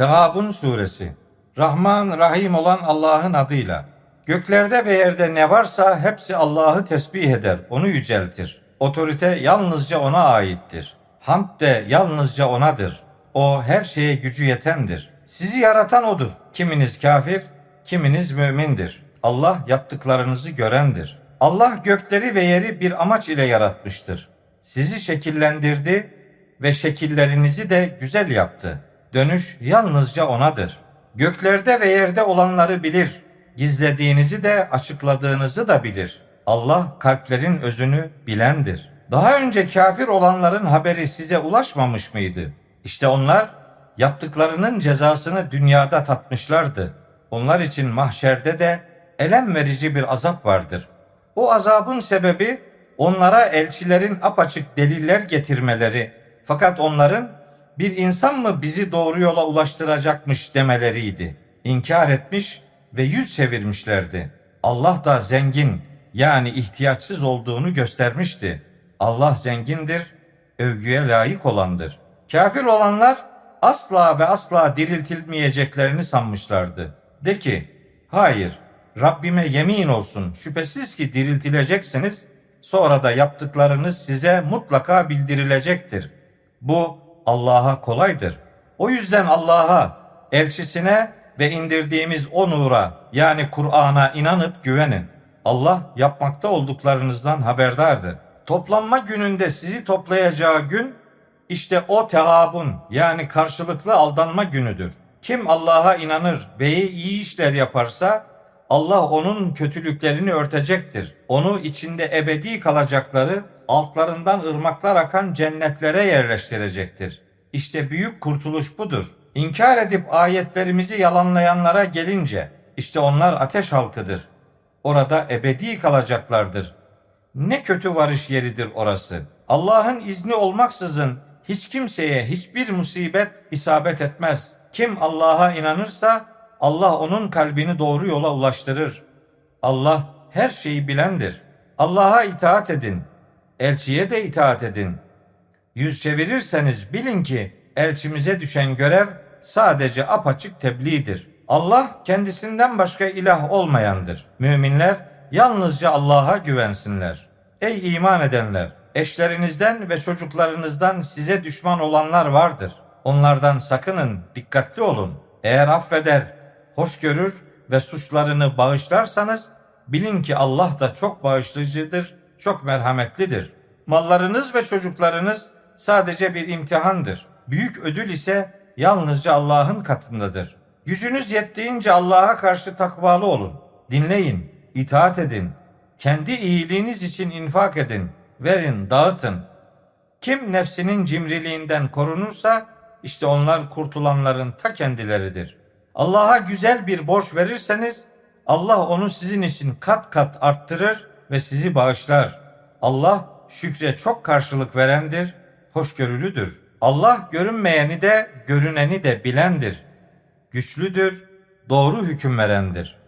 Tegabun suresi Rahman Rahim olan Allah'ın adıyla. Göklerde ve yerde ne varsa hepsi Allah'ı tesbih eder, onu yüceltir. Otorite yalnızca ona aittir. Hamd de yalnızca onadır. O her şeye gücü yetendir. Sizi yaratan odur. Kiminiz kafir, kiminiz mümindir. Allah yaptıklarınızı görendir. Allah gökleri ve yeri bir amaç ile yaratmıştır. Sizi şekillendirdi ve şekillerinizi de güzel yaptı. Dönüş yalnızca onadır. Göklerde ve yerde olanları bilir. Gizlediğinizi de açıkladığınızı da bilir. Allah kalplerin özünü bilendir. Daha önce kafir olanların haberi size ulaşmamış mıydı? İşte onlar yaptıklarının cezasını dünyada tatmışlardı. Onlar için mahşerde de elem verici bir azap vardır. O azabın sebebi onlara elçilerin apaçık deliller getirmeleri fakat onların bir insan mı bizi doğru yola ulaştıracakmış demeleriydi. İnkar etmiş ve yüz çevirmişlerdi. Allah da zengin yani ihtiyaçsız olduğunu göstermişti. Allah zengindir, övgüye layık olandır. Kafir olanlar asla ve asla diriltilmeyeceklerini sanmışlardı. De ki, hayır, Rabbime yemin olsun şüphesiz ki diriltileceksiniz, sonra da yaptıklarınız size mutlaka bildirilecektir. Bu Allah'a kolaydır. O yüzden Allah'a, elçisine ve indirdiğimiz o nura yani Kur'an'a inanıp güvenin. Allah yapmakta olduklarınızdan haberdardır. Toplanma gününde sizi toplayacağı gün işte o tehabun yani karşılıklı aldanma günüdür. Kim Allah'a inanır ve iyi işler yaparsa Allah onun kötülüklerini örtecektir. Onu içinde ebedi kalacakları altlarından ırmaklar akan cennetlere yerleştirecektir. İşte büyük kurtuluş budur. İnkar edip ayetlerimizi yalanlayanlara gelince işte onlar ateş halkıdır. Orada ebedi kalacaklardır. Ne kötü varış yeridir orası. Allah'ın izni olmaksızın hiç kimseye hiçbir musibet isabet etmez. Kim Allah'a inanırsa Allah onun kalbini doğru yola ulaştırır. Allah her şeyi bilendir. Allah'a itaat edin. Elçiye de itaat edin. Yüz çevirirseniz bilin ki elçimize düşen görev sadece apaçık tebliğdir. Allah kendisinden başka ilah olmayandır. Müminler yalnızca Allah'a güvensinler. Ey iman edenler! Eşlerinizden ve çocuklarınızdan size düşman olanlar vardır. Onlardan sakının, dikkatli olun. Eğer affeder, hoş görür ve suçlarını bağışlarsanız bilin ki Allah da çok bağışlayıcıdır, çok merhametlidir. Mallarınız ve çocuklarınız sadece bir imtihandır. Büyük ödül ise yalnızca Allah'ın katındadır. Gücünüz yettiğince Allah'a karşı takvalı olun. Dinleyin, itaat edin. Kendi iyiliğiniz için infak edin. Verin, dağıtın. Kim nefsinin cimriliğinden korunursa işte onlar kurtulanların ta kendileridir. Allah'a güzel bir borç verirseniz Allah onu sizin için kat kat arttırır ve sizi bağışlar. Allah şükre çok karşılık verendir, hoşgörülüdür. Allah görünmeyeni de görüneni de bilendir. Güçlüdür, doğru hüküm verendir.